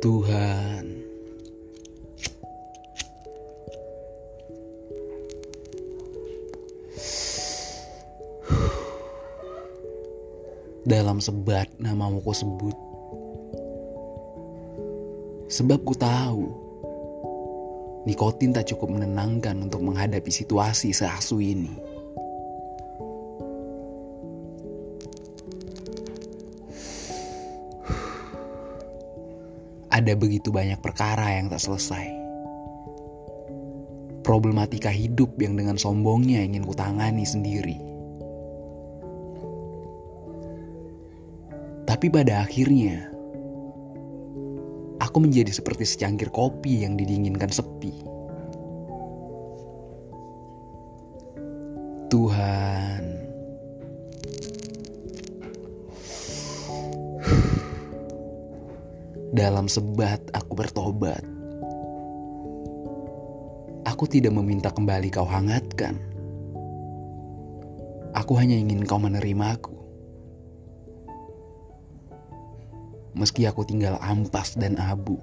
Tuhan. Dalam sebat namamu ku sebut. Sebab ku tahu nikotin tak cukup menenangkan untuk menghadapi situasi seasu ini. Ada begitu banyak perkara yang tak selesai. Problematika hidup yang dengan sombongnya ingin kutangani sendiri. Tapi pada akhirnya, aku menjadi seperti secangkir kopi yang didinginkan sepi. Tuhan, Dalam sebat aku bertobat. Aku tidak meminta kembali kau hangatkan. Aku hanya ingin kau menerimaku. Meski aku tinggal ampas dan abu.